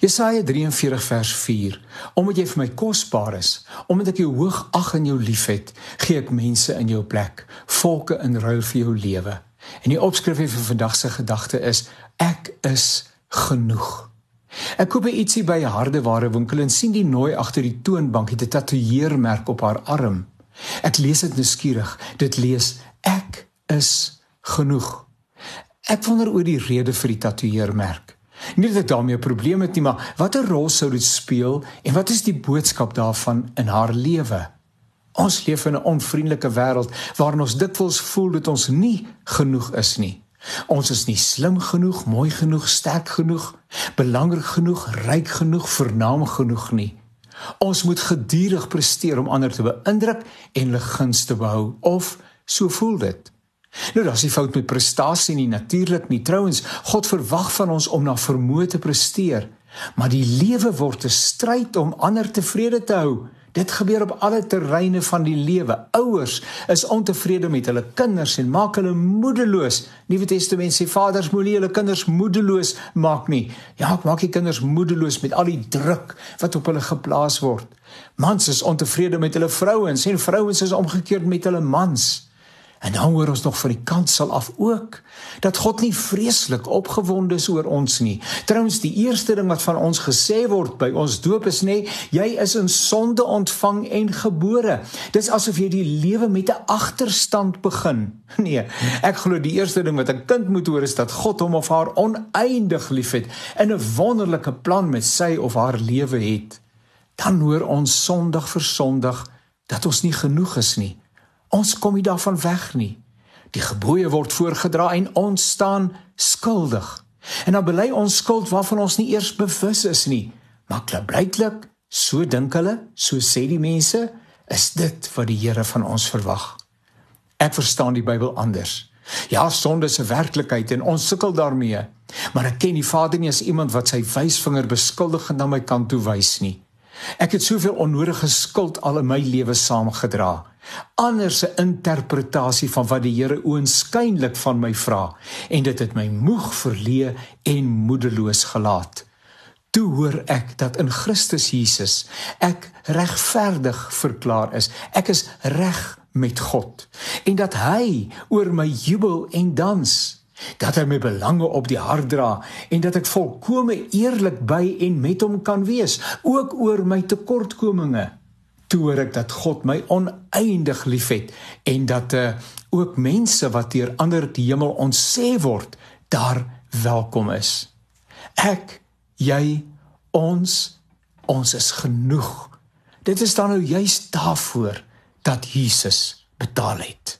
Jesaja 43 vers 4 Omdat jy vir my kosbaar is, omdat ek jou hoog ag en jou liefhet, gee ek mense in jou plek, volke in ruil vir jou lewe. En die opskrif vir vandag se gedagte is ek is genoeg. Ek koop ietsie by 'n hardeware winkel en sien die nooi agter die toonbank het 'n tatoeëermerk op haar arm. Ek lees dit nuuskierig. Dit lees ek is genoeg. Ek wonder oor die rede vir die tatoeëermerk. Nie dat ek daarmee 'n probleem het nie, maar watter rol sou dit speel en wat is die boodskap daarvan in haar lewe? Ons leef in 'n onvriendelike wêreld waarin ons dikwels voel dat ons nie genoeg is nie. Ons is nie slim genoeg, mooi genoeg, sterk genoeg, belangrik genoeg, ryk genoeg, vernaam genoeg nie. Ons moet gedurig presteer om ander te beïndruk en hulle guns te behou of so voel dit. Nou daar's nie fout met prestasie nie natuurlik nie. Trouwens, God verwag van ons om na vermoë te presteer, maar die lewe word 'n stryd om ander tevrede te hou. Dit gebeur op alle terreine van die lewe. Ouers is ontevrede met hulle kinders en maak hulle moedeloos. Nuwe Testament sê vaders moenie hulle kinders moedeloos maak nie. Ja, ek maak die kinders moedeloos met al die druk wat op hulle geplaas word. Mans is ontevrede met hulle vrouens en vrouens is omgekeerd met hulle mans. En dan hoor ons nog van die kansel af ook dat God nie vreeslik opgewonde is oor ons nie. Trouens die eerste ding wat van ons gesê word by ons doop is nê, jy is in sonde ontvang en gebore. Dis asof jy die lewe met 'n agterstand begin. Nee, ek glo die eerste ding wat 'n kind moet hoor is dat God hom of haar oneindig liefhet en 'n wonderlike plan met sy of haar lewe het. Dan hoor ons sondig vir sondig dat ons nie genoeg is nie. Ons kom nie daarvan weg nie. Die gebooie word voorgedra en ons staan skuldig. En dan bely ons skuld waarvan ons nie eers bewus is nie. Maar blyklik, so dink hulle, so sê die mense, is dit wat die Here van ons verwag. Ek verstaan die Bybel anders. Ja, sonde is 'n werklikheid en ons sukkel daarmee. Maar ek ken die Vader nie as iemand wat sy wysvinger beskuldigend na my kant toe wys nie. Ek het soveel onnodige skuld al in my lewe saamgedra. Anders se interpretasie van wat die Here oënskynlik van my vra en dit het my moeg verleë en moedeloos gelaat. Toe hoor ek dat in Christus Jesus ek regverdig verklaar is. Ek is reg met God en dat hy oor my jubel en dans dat hy my belange op die hart dra en dat ek volkome eerlik by en met hom kan wees ook oor my tekortkominge toe hoor ek dat God my oneindig liefhet en dat uh, ook mense wat deur ander die hemel ontsê word daar welkom is. Ek jy ons ons is genoeg. Dit is dan nou juist daarvoor dat Jesus betaal het